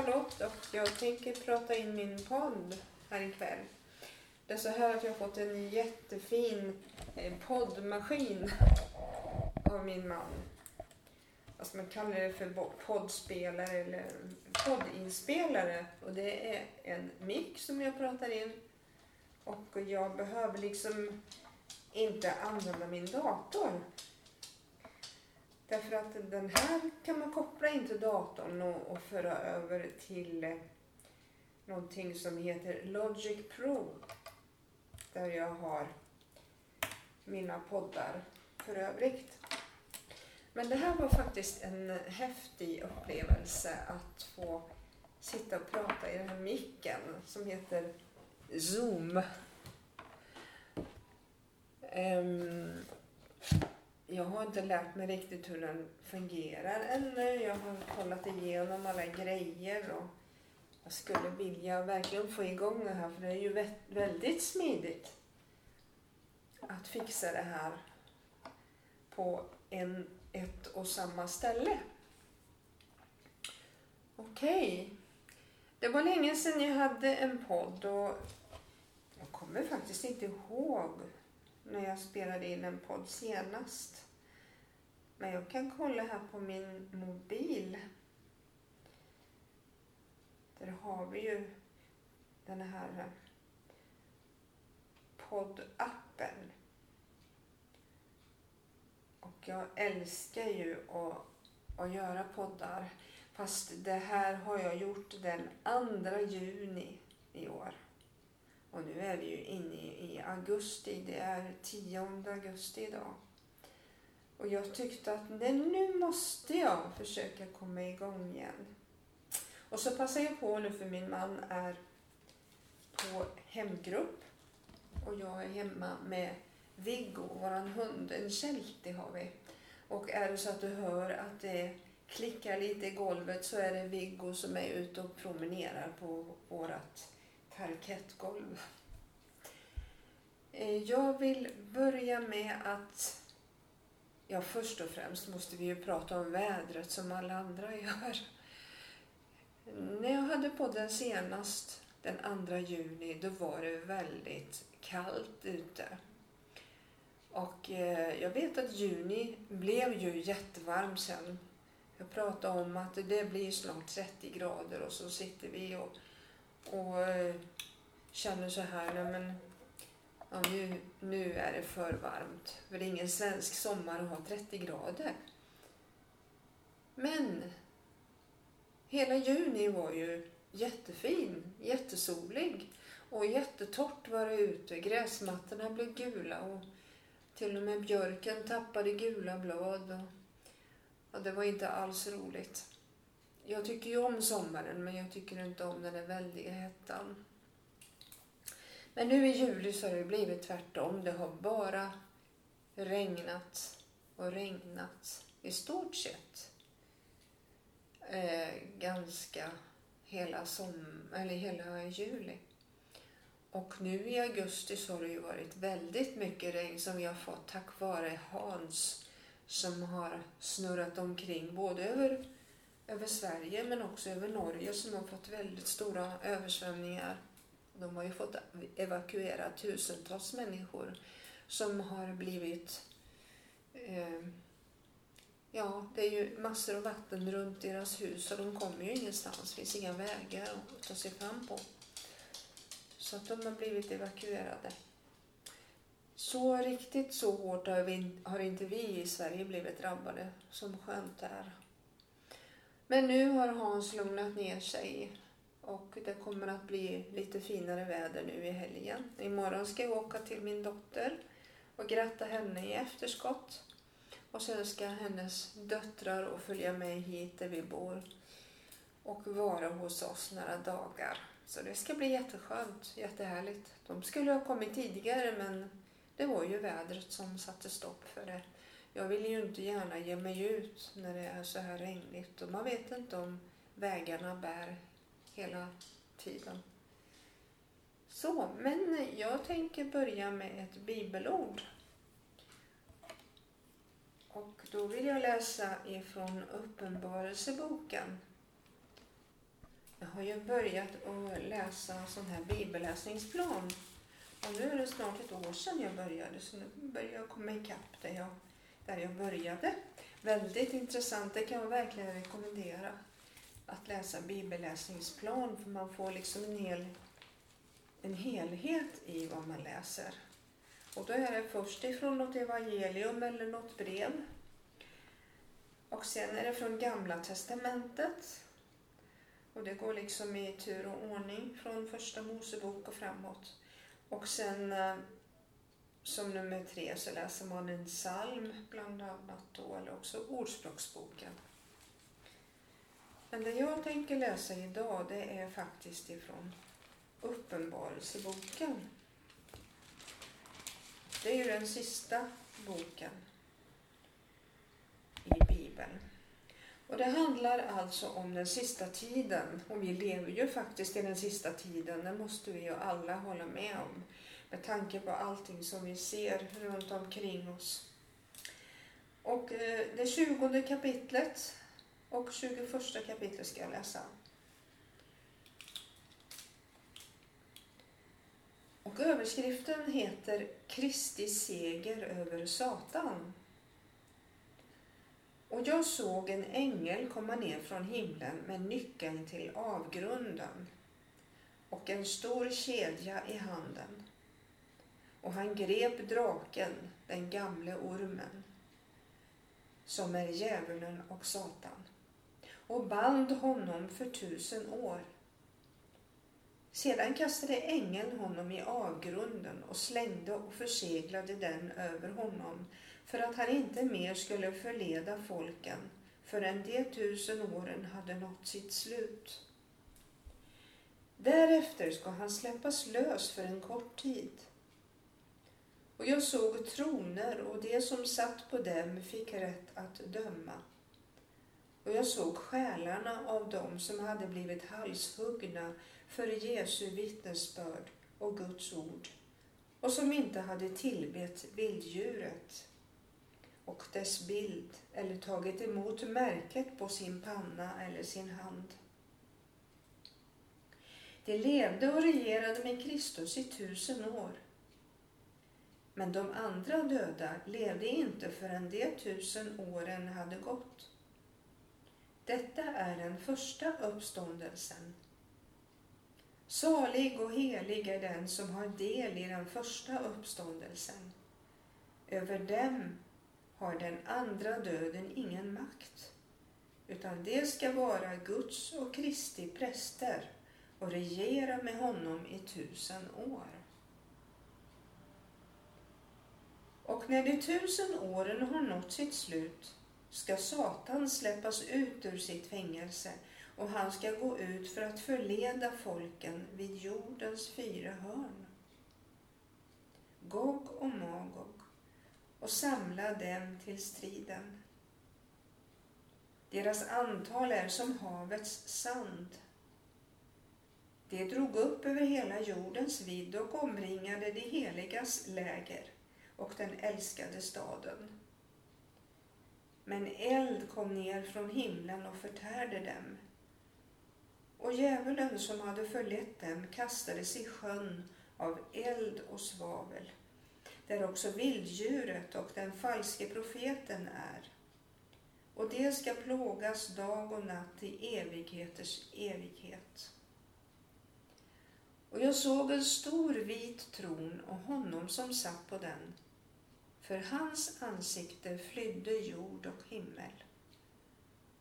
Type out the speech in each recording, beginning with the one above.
Jag heter Charlotte och jag tänker prata in min podd här ikväll. Det är så här att jag har fått en jättefin eh, poddmaskin av min man. Alltså man kallar det för poddspelare eller poddinspelare. Och det är en mick som jag pratar in. Och jag behöver liksom inte använda min dator. Därför att den här kan man koppla in till datorn och, och föra över till eh, någonting som heter Logic Pro. Där jag har mina poddar för övrigt. Men det här var faktiskt en häftig upplevelse att få sitta och prata i den här micken som heter Zoom. Um, jag har inte lärt mig riktigt hur den fungerar ännu. Jag har kollat igenom alla grejer och jag skulle vilja verkligen få igång det här för det är ju väldigt smidigt att fixa det här på en, ett och samma ställe. Okej. Okay. Det var länge sedan jag hade en podd och jag kommer faktiskt inte ihåg när jag spelade in en podd senast. Men jag kan kolla här på min mobil. Där har vi ju den här eh, poddappen. Och jag älskar ju att, att göra poddar. Fast det här har jag gjort den 2 juni i år. Och nu är vi ju inne i augusti. Det är 10 augusti idag. Och jag tyckte att nej, nu måste jag försöka komma igång igen. Och så passar jag på nu för min man är på hemgrupp. Och jag är hemma med Viggo, våran hund. En Sheltie har vi. Och är det så att du hör att det klickar lite i golvet så är det Viggo som är ute och promenerar på vårat parkettgolv. Eh, jag vill börja med att, ja först och främst måste vi ju prata om vädret som alla andra gör. När jag hade podden senast, den 2 juni, då var det väldigt kallt ute. Och eh, jag vet att juni blev ju jättevarm sen. Jag pratade om att det blir snart 30 grader och så sitter vi och och eh, känner så här, nej men ja, nu, nu är det för varmt. För det är ingen svensk sommar att ha 30 grader. Men hela juni var ju jättefin, jättesolig och jättetorrt var det ute. Gräsmattorna blev gula och till och med björken tappade gula blad. Och, och det var inte alls roligt. Jag tycker ju om sommaren men jag tycker inte om den där väldiga hettan. Men nu i juli så har det blivit tvärtom. Det har bara regnat och regnat i stort sett eh, ganska hela, som, eller hela juli. Och nu i augusti så har det ju varit väldigt mycket regn som vi har fått tack vare Hans som har snurrat omkring både över över Sverige men också över Norge som har fått väldigt stora översvämningar. De har ju fått evakuera tusentals människor som har blivit... Eh, ja, det är ju massor av vatten runt deras hus och de kommer ju ingenstans. Det finns inga vägar att ta sig fram på. Så att de har blivit evakuerade. Så riktigt så hårt har, vi, har inte vi i Sverige blivit drabbade som skönt är. Men nu har Hans lugnat ner sig och det kommer att bli lite finare väder nu i helgen. Imorgon ska jag åka till min dotter och gratta henne i efterskott. Och sen ska hennes döttrar och följa med hit där vi bor och vara hos oss några dagar. Så det ska bli jätteskönt, jättehärligt. De skulle ha kommit tidigare men det var ju vädret som satte stopp för det. Jag vill ju inte gärna ge mig ut när det är så här regnigt och man vet inte om vägarna bär hela tiden. Så, men jag tänker börja med ett bibelord. Och då vill jag läsa ifrån Uppenbarelseboken. Jag har ju börjat att läsa sån här bibelläsningsplan. Och nu är det snart ett år sedan jag började så nu börjar jag komma ikapp där jag, där jag började. Väldigt intressant, det kan jag verkligen rekommendera. Att läsa bibelläsningsplan för man får liksom en, hel, en helhet i vad man läser. Och då är det först ifrån något evangelium eller något brev. Och sen är det från Gamla Testamentet. Och det går liksom i tur och ordning från första Mosebok och framåt. Och sen eh, som nummer tre så läser man en psalm bland annat då, eller också Ordspråksboken. Men det jag tänker läsa idag det är faktiskt ifrån Uppenbarelseboken. Det är ju den sista boken i Bibeln. Och det handlar alltså om den sista tiden. Och vi lever ju faktiskt i den sista tiden. Det måste vi ju alla hålla med om. Med tanke på allting som vi ser runt omkring oss. Och eh, det tjugonde kapitlet och 21 kapitlet ska jag läsa. Och överskriften heter Kristi seger över Satan. Och jag såg en ängel komma ner från himlen med nyckeln till avgrunden och en stor kedja i handen. Och han grep draken, den gamle ormen, som är djävulen och Satan, och band honom för tusen år. Sedan kastade ängeln honom i avgrunden och slängde och förseglade den över honom för att han inte mer skulle förleda folken förrän de tusen åren hade nått sitt slut. Därefter ska han släppas lös för en kort tid. Och jag såg troner och de som satt på dem fick rätt att döma. Och jag såg själarna av dem som hade blivit halshuggna för Jesu vittnesbörd och Guds ord och som inte hade tillbett vilddjuret och dess bild eller tagit emot märket på sin panna eller sin hand. De levde och regerade med Kristus i tusen år. Men de andra döda levde inte förrän de tusen åren hade gått. Detta är den första uppståndelsen. Salig och helig är den som har del i den första uppståndelsen. Över dem har den andra döden ingen makt, utan de ska vara Guds och Kristi präster och regera med honom i tusen år. Och när de tusen åren har nått sitt slut ska Satan släppas ut ur sitt fängelse och han ska gå ut för att förleda folken vid jordens fyra hörn. Gog och Magog och samla dem till striden. Deras antal är som havets sand. De drog upp över hela jordens vidd och omringade de heligas läger och den älskade staden. Men eld kom ner från himlen och förtärde dem. Och djävulen som hade förlett dem kastades i sjön av eld och svavel där också vilddjuret och den falske profeten är. Och det ska plågas dag och natt i evigheters evighet. Och jag såg en stor vit tron och honom som satt på den. För hans ansikte flydde jord och himmel.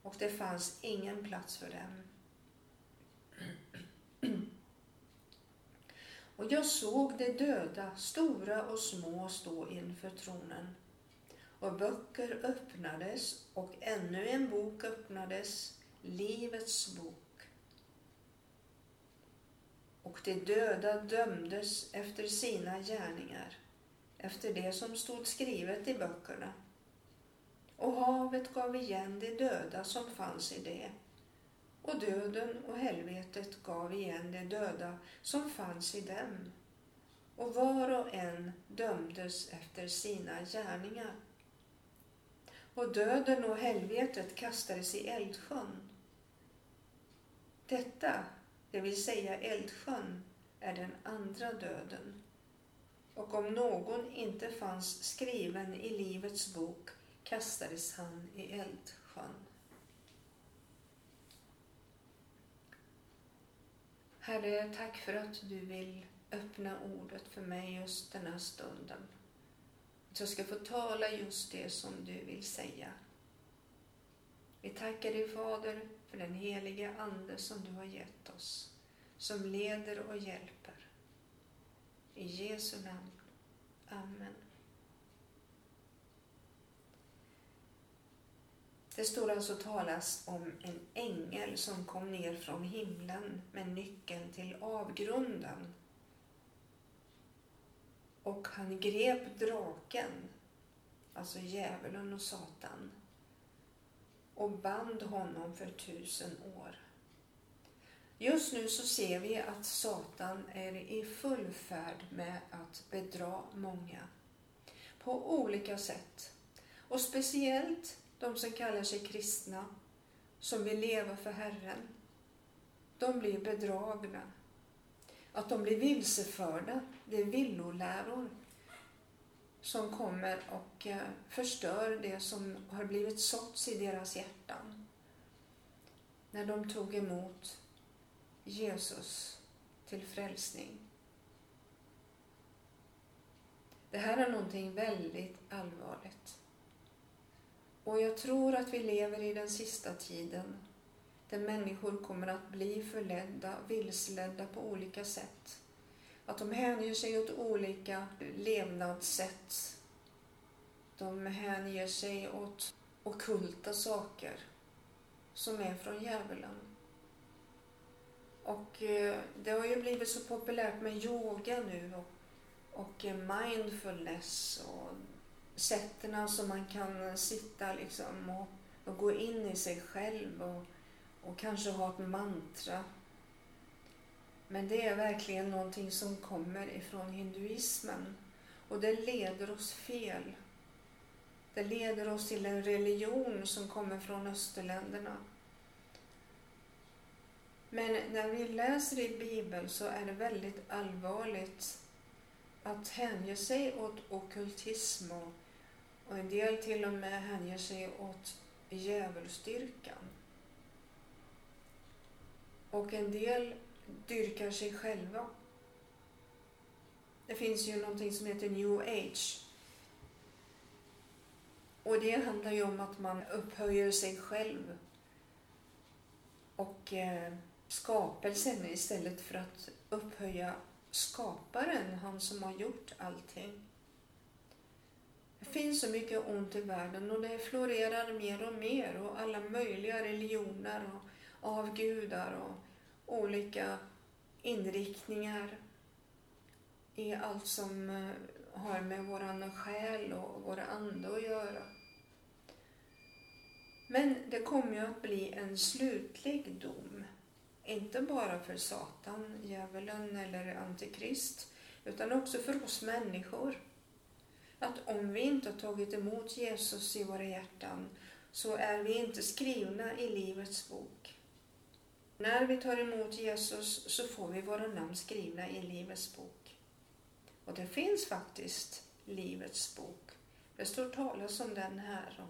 Och det fanns ingen plats för dem. Och jag såg de döda, stora och små, stå inför tronen. Och böcker öppnades och ännu en bok öppnades, Livets bok. Och de döda dömdes efter sina gärningar, efter det som stod skrivet i böckerna. Och havet gav igen de döda som fanns i det och döden och helvetet gav igen de döda som fanns i dem. Och var och en dömdes efter sina gärningar. Och döden och helvetet kastades i eldsjön. Detta, det vill säga eldsjön, är den andra döden. Och om någon inte fanns skriven i Livets bok kastades han i eldsjön. Herre, tack för att du vill öppna ordet för mig just den här stunden. Att jag ska få tala just det som du vill säga. Vi tackar dig Fader för den heliga Ande som du har gett oss, som leder och hjälper. I Jesu namn. Amen. Det står alltså talas om en ängel som kom ner från himlen med nyckeln till avgrunden. Och han grep draken, alltså djävulen och Satan, och band honom för tusen år. Just nu så ser vi att Satan är i full färd med att bedra många på olika sätt. Och speciellt de som kallar sig kristna, som vill leva för Herren, de blir bedragna. Att de blir vilseförda, det är villoläror som kommer och eh, förstör det som har blivit såtts i deras hjärtan. När de tog emot Jesus till frälsning. Det här är någonting väldigt allvarligt. Och jag tror att vi lever i den sista tiden där människor kommer att bli förledda, vilseledda på olika sätt. Att de hänger sig åt olika levnadssätt. De hänger sig åt okulta saker som är från djävulen. Och eh, det har ju blivit så populärt med yoga nu och, och eh, mindfulness och sätten som man kan sitta liksom och, och gå in i sig själv och, och kanske ha ett mantra. Men det är verkligen någonting som kommer ifrån hinduismen och det leder oss fel. Det leder oss till en religion som kommer från österländerna. Men när vi läser i Bibeln så är det väldigt allvarligt att hänge sig åt okultism och och en del till och med hänger sig åt djävulsdyrkan. Och en del dyrkar sig själva. Det finns ju någonting som heter new age. Och det handlar ju om att man upphöjer sig själv och eh, skapelsen istället för att upphöja skaparen, han som har gjort allting. Det finns så mycket ont i världen och det florerar mer och mer och alla möjliga religioner och avgudar och olika inriktningar i allt som eh, har med våran själ och vår ande att göra. Men det kommer ju att bli en slutlig dom. Inte bara för Satan, djävulen eller Antikrist, utan också för oss människor att om vi inte har tagit emot Jesus i våra hjärtan så är vi inte skrivna i Livets bok. När vi tar emot Jesus så får vi våra namn skrivna i Livets bok. Och det finns faktiskt Livets bok. Det står talas om den här.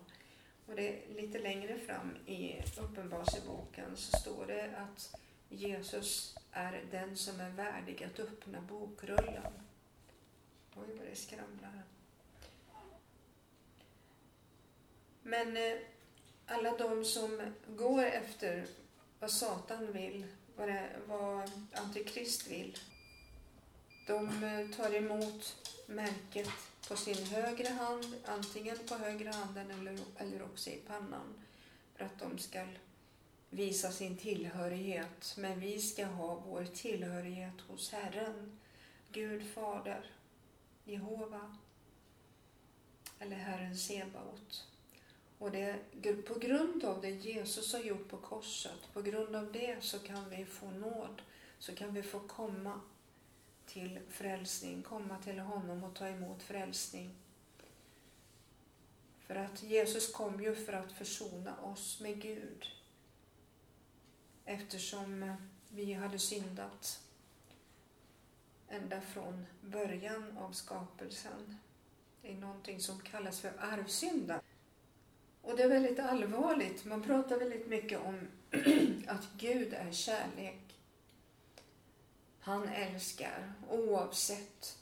Och det är lite längre fram i Uppenbarelseboken så står det att Jesus är den som är värdig att öppna bokrullen. Oj, vad det skramlar. Men eh, alla de som går efter vad Satan vill, vad, det, vad Antikrist vill, de eh, tar emot märket på sin högra hand, antingen på högra handen eller, eller också i pannan, för att de ska visa sin tillhörighet. Men vi ska ha vår tillhörighet hos Herren, Gud Fader, Jehova eller Herren Sebaot. Och det, på grund av det Jesus har gjort på korset, på grund av det så kan vi få nåd, så kan vi få komma till frälsning, komma till honom och ta emot frälsning. För att Jesus kom ju för att försona oss med Gud eftersom eh, vi hade syndat ända från början av skapelsen. Det är någonting som kallas för arvsynda. Och det är väldigt allvarligt. Man pratar väldigt mycket om att Gud är kärlek. Han älskar oavsett.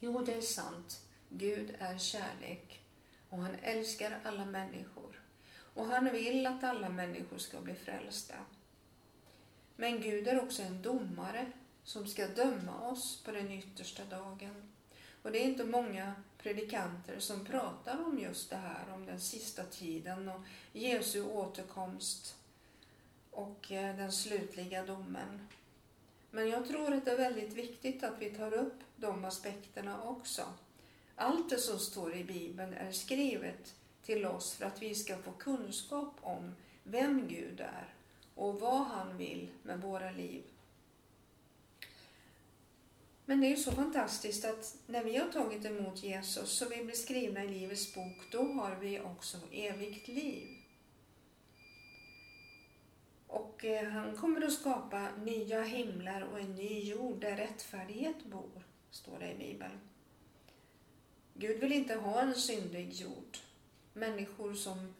Jo, det är sant. Gud är kärlek och han älskar alla människor. Och han vill att alla människor ska bli frälsta. Men Gud är också en domare som ska döma oss på den yttersta dagen. Och det är inte många predikanter som pratar om just det här, om den sista tiden och Jesu återkomst och eh, den slutliga domen. Men jag tror att det är väldigt viktigt att vi tar upp de aspekterna också. Allt det som står i Bibeln är skrivet till oss för att vi ska få kunskap om vem Gud är och vad han vill med våra liv. Men det är ju så fantastiskt att när vi har tagit emot Jesus så vi blir skrivna i Livets bok, då har vi också evigt liv. Och eh, han kommer att skapa nya himlar och en ny jord där rättfärdighet bor, står det i Bibeln. Gud vill inte ha en syndig jord. Människor som,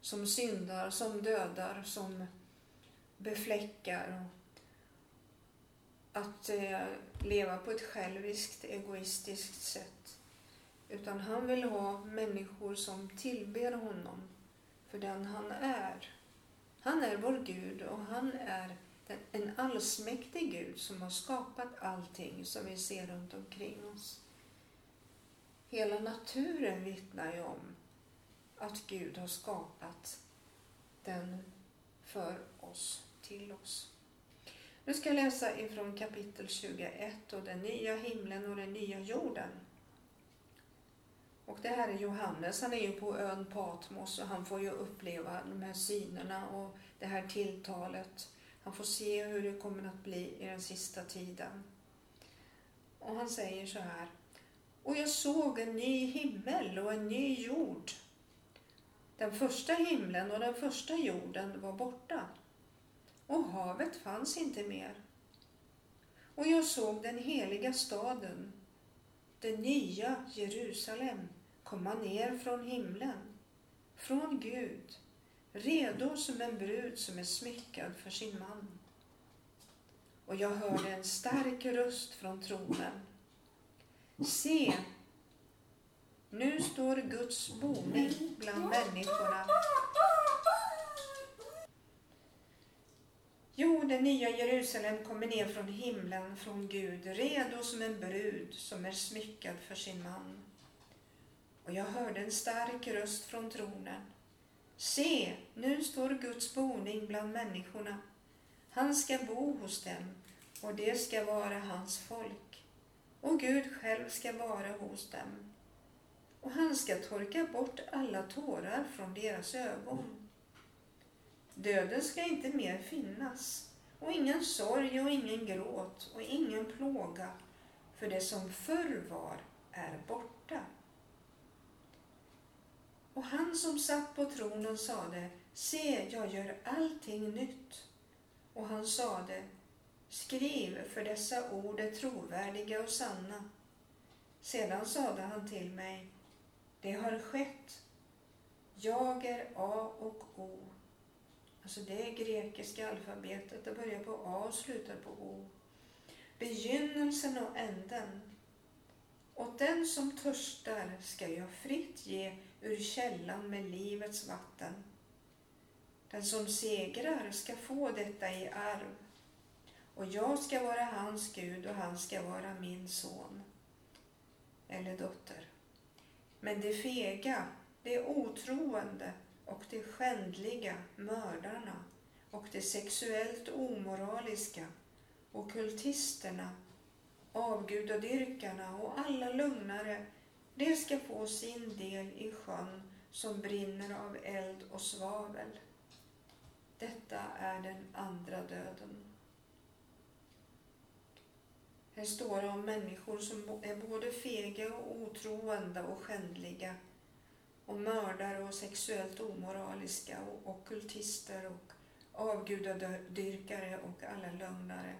som syndar, som dödar, som befläckar. Att eh, leva på ett själviskt, egoistiskt sätt. Utan han vill ha människor som tillber honom för den han är. Han är vår Gud och han är en allsmäktig Gud som har skapat allting som vi ser runt omkring oss. Hela naturen vittnar ju om att Gud har skapat den för oss, till oss. Nu ska jag läsa ifrån kapitel 21 och den nya himlen och den nya jorden. Och det här är Johannes, han är ju på ön Patmos och han får ju uppleva de här synerna och det här tilltalet. Han får se hur det kommer att bli i den sista tiden. Och han säger så här. Och jag såg en ny himmel och en ny jord. Den första himlen och den första jorden var borta och havet fanns inte mer. Och jag såg den heliga staden, det nya Jerusalem, komma ner från himlen, från Gud, redo som en brud som är smyckad för sin man. Och jag hörde en stark röst från tronen. Se, nu står Guds boning bland människorna Jo, det nya Jerusalem kommer ner från himlen, från Gud, redo som en brud som är smyckad för sin man. Och jag hörde en stark röst från tronen. Se, nu står Guds boning bland människorna. Han ska bo hos dem och det ska vara hans folk. Och Gud själv ska vara hos dem. Och han ska torka bort alla tårar från deras ögon Döden ska inte mer finnas och ingen sorg och ingen gråt och ingen plåga för det som förr var är borta. Och han som satt på tronen sade, se, jag gör allting nytt. Och han sade, skriv, för dessa ord är trovärdiga och sanna. Sedan sade han till mig, det har skett. Jag är A och O, Alltså det är grekiska alfabetet. Det börjar på A och slutar på O. Begynnelsen och änden. Och den som törstar ska jag fritt ge ur källan med livets vatten. Den som segrar ska få detta i arv. Och jag ska vara hans Gud och han ska vara min son eller dotter. Men det fega, det otroende, och de skändliga mördarna och de sexuellt omoraliska och kultisterna, avgudadyrkarna och alla lugnare, de ska få sin del i sjön som brinner av eld och svavel. Detta är den andra döden. Här står det om människor som är både fega och otroende och skändliga och mördare och sexuellt omoraliska och ockultister och avgudadyrkare och alla lögnare.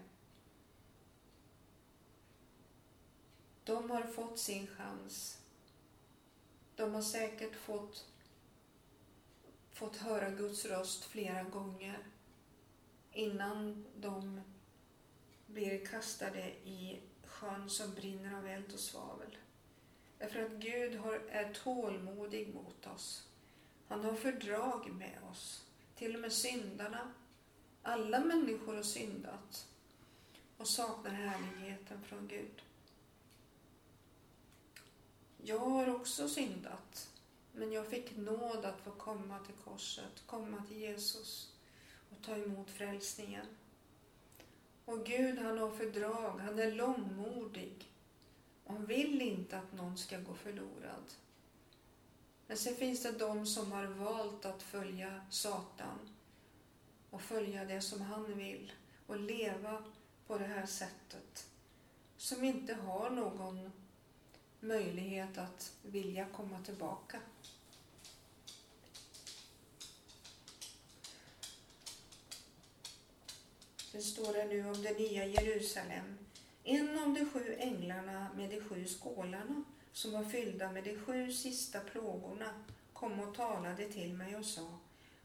De har fått sin chans. De har säkert fått, fått höra Guds röst flera gånger innan de blir kastade i sjön som brinner av eld och svavel. Därför att Gud har, är tålmodig mot oss. Han har fördrag med oss. Till och med syndarna. Alla människor har syndat och saknar härligheten från Gud. Jag har också syndat, men jag fick nåd att få komma till korset, komma till Jesus och ta emot frälsningen. Och Gud han har fördrag, han är långmodig. Han vill inte att någon ska gå förlorad. Men sen finns det de som har valt att följa Satan och följa det som han vill och leva på det här sättet. Som inte har någon möjlighet att vilja komma tillbaka. Det står det nu om det nya Jerusalem. En av de sju änglarna med de sju skålarna som var fyllda med de sju sista plågorna kom och talade till mig och sa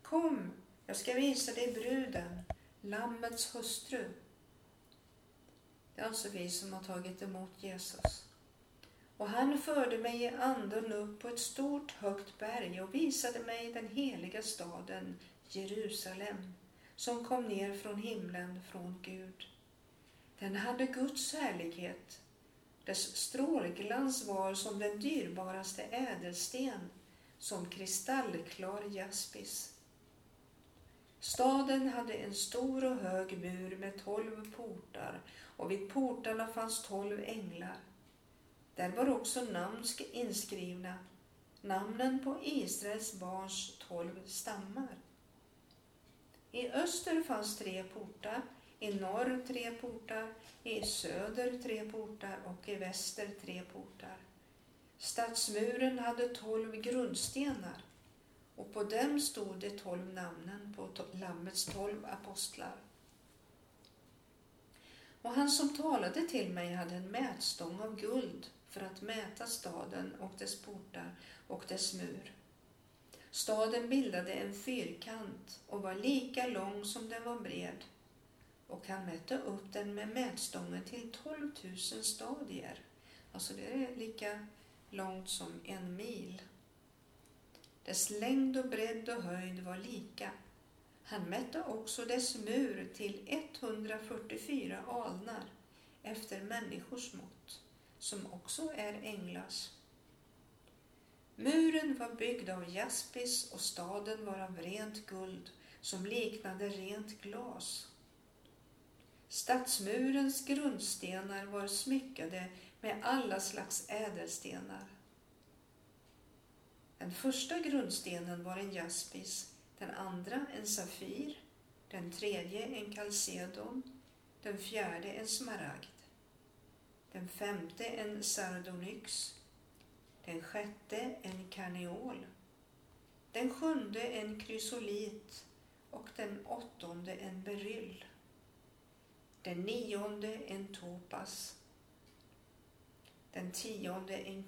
Kom, jag ska visa dig bruden, Lammets hustru. Det är alltså vi som har tagit emot Jesus. Och han förde mig i anden upp på ett stort högt berg och visade mig den heliga staden Jerusalem som kom ner från himlen från Gud. Den hade Guds härlighet. Dess strålglans var som den dyrbaraste ädelsten, som kristallklar jaspis. Staden hade en stor och hög mur med tolv portar och vid portarna fanns tolv änglar. Där var också namn inskrivna, namnen på Israels barns tolv stammar. I öster fanns tre portar, i norr tre portar, i söder tre portar och i väster tre portar. Stadsmuren hade tolv grundstenar och på dem stod de tolv namnen på Lammets tolv apostlar. Och han som talade till mig hade en mätstång av guld för att mäta staden och dess portar och dess mur. Staden bildade en fyrkant och var lika lång som den var bred och han mätte upp den med mätstången till 12 000 stadier. Alltså det är lika långt som en mil. Dess längd och bredd och höjd var lika. Han mätte också dess mur till 144 alnar efter människors mått, som också är änglars. Muren var byggd av jaspis och staden var av rent guld som liknade rent glas. Stadsmurens grundstenar var smyckade med alla slags ädelstenar. Den första grundstenen var en jaspis, den andra en safir, den tredje en kalcedon, den fjärde en smaragd, den femte en sardonyx, den sjätte en karneol, den sjunde en krysolit. Och den åttonde en beryll, den nionde en topas, den tionde en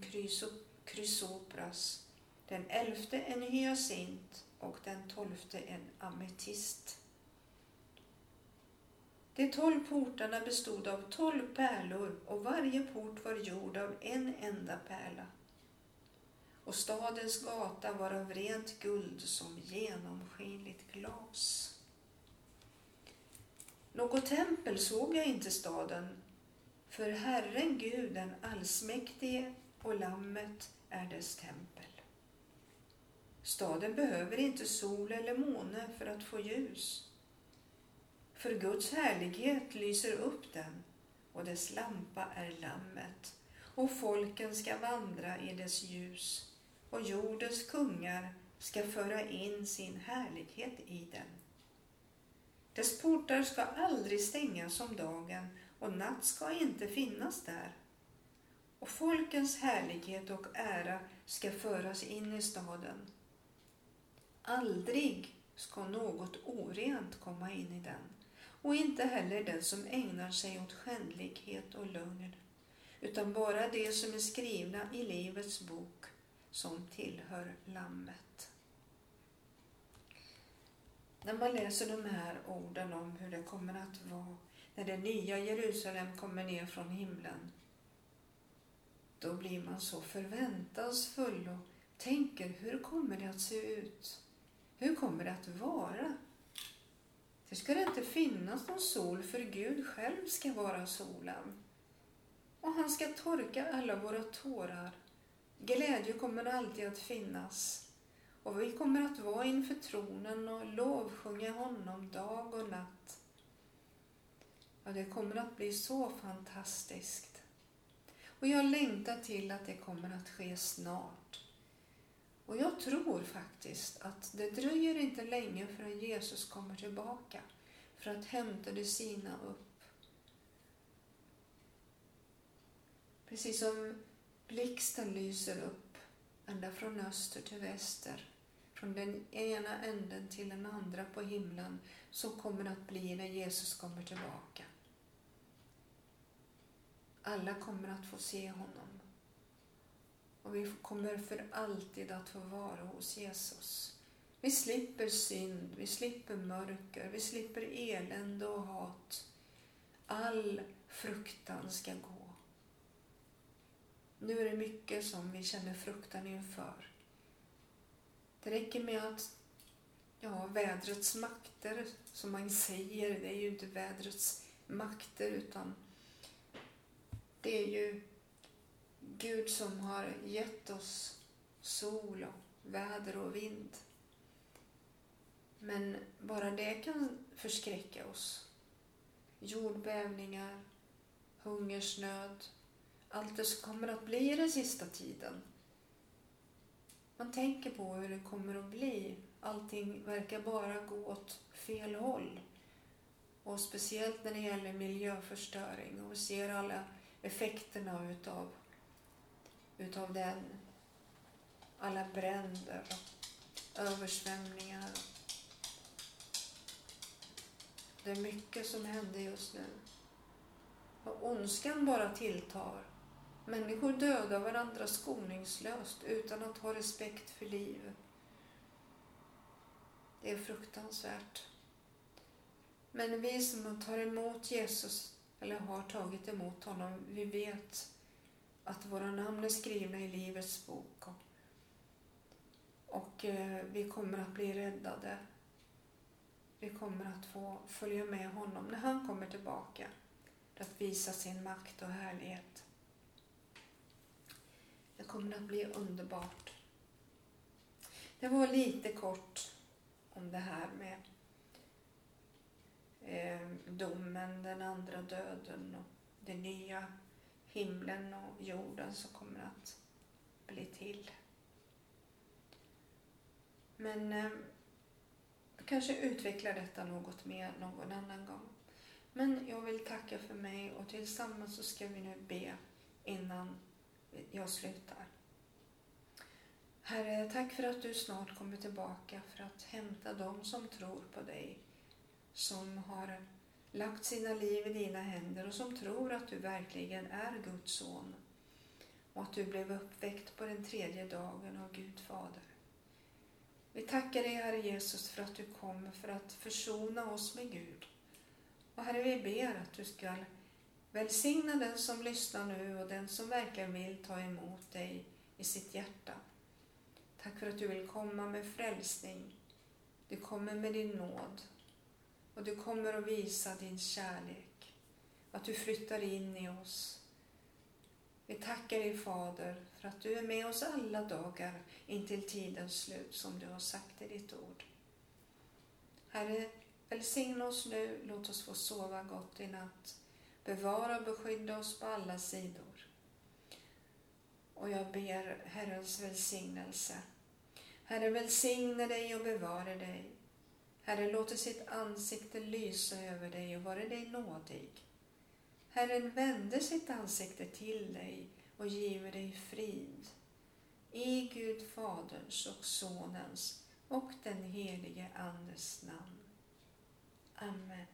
krysopras, den elfte en hyacint. Och den tolfte en ametist. De tolv portarna bestod av tolv pärlor. Och varje port var gjord av en enda pärla och stadens gata var av rent guld som genomskinligt glas. Något tempel såg jag inte staden, för Herren Gud, den allsmäktige och Lammet är dess tempel. Staden behöver inte sol eller måne för att få ljus. För Guds härlighet lyser upp den och dess lampa är Lammet och folken ska vandra i dess ljus och jordens kungar ska föra in sin härlighet i den. Dess portar ska aldrig stängas om dagen och natt ska inte finnas där. Och folkens härlighet och ära ska föras in i staden. Aldrig ska något orent komma in i den och inte heller den som ägnar sig åt skändlighet och lögn utan bara det som är skrivna i Livets bok som tillhör Lammet. När man läser de här orden om hur det kommer att vara när det nya Jerusalem kommer ner från himlen, då blir man så förväntansfull och tänker hur kommer det att se ut? Hur kommer det att vara? Det ska det inte finnas någon sol för Gud själv ska vara solen. Och han ska torka alla våra tårar. Glädje kommer alltid att finnas. Och vi kommer att vara inför tronen och lovsjunga honom dag och natt. Ja, det kommer att bli så fantastiskt. Och jag längtar till att det kommer att ske snart. Och jag tror faktiskt att det dröjer inte länge förrän Jesus kommer tillbaka för att hämta de sina upp. Precis som blixten lyser upp ända från öster till väster, från den ena änden till den andra på himlen, så kommer det att bli när Jesus kommer tillbaka. Alla kommer att få se honom. Och vi kommer för alltid att få vara hos Jesus. Vi slipper synd, vi slipper mörker, vi slipper elände och hat. All fruktan ska gå. Nu är det mycket som vi känner fruktan inför. Det räcker med att ja, vädrets makter, som man säger, det är ju inte vädrets makter utan det är ju Gud som har gett oss sol och väder och vind. Men bara det kan förskräcka oss. Jordbävningar, hungersnöd, allt det som kommer att bli i den sista tiden. Man tänker på hur det kommer att bli. Allting verkar bara gå åt fel håll. Och speciellt när det gäller miljöförstöring och vi ser alla effekterna utav, utav den. Alla bränder och översvämningar. Det är mycket som händer just nu. Och ondskan bara tilltar. Människor dödar varandra skoningslöst utan att ha respekt för liv. Det är fruktansvärt. Men vi som tar emot Jesus eller har tagit emot honom, vi vet att våra namn är skrivna i Livets bok och, och vi kommer att bli räddade. Vi kommer att få följa med honom när han kommer tillbaka för att visa sin makt och härlighet. Det kommer att bli underbart. Det var lite kort om det här med eh, domen, den andra döden och den nya himlen och jorden som kommer att bli till. Men eh, kanske utveckla detta något mer någon annan gång. Men jag vill tacka för mig och tillsammans så ska vi nu be innan jag slutar. Herre, tack för att du snart kommer tillbaka för att hämta dem som tror på dig som har lagt sina liv i dina händer och som tror att du verkligen är Guds son och att du blev uppväckt på den tredje dagen av Gud Fader. Vi tackar dig, Herre Jesus, för att du kom för att försona oss med Gud. Och Herre, vi ber att du ska välsigna den som lyssnar nu och den som verkligen vill ta emot dig i sitt hjärta. Tack för att du vill komma med frälsning. Du kommer med din nåd och du kommer att visa din kärlek. Att du flyttar in i oss. Vi tackar dig Fader för att du är med oss alla dagar intill tidens slut som du har sagt i ditt ord. Herre, välsigna oss nu, låt oss få sova gott i natt. Bevara och beskydda oss på alla sidor. Och jag ber Herrens välsignelse. Herre välsigne dig och bevara dig. Herre låter sitt ansikte lysa över dig och vara dig nådig. Herren vände sitt ansikte till dig och giver dig frid. I Gud Faderns och Sonens och den helige Andes namn. Amen.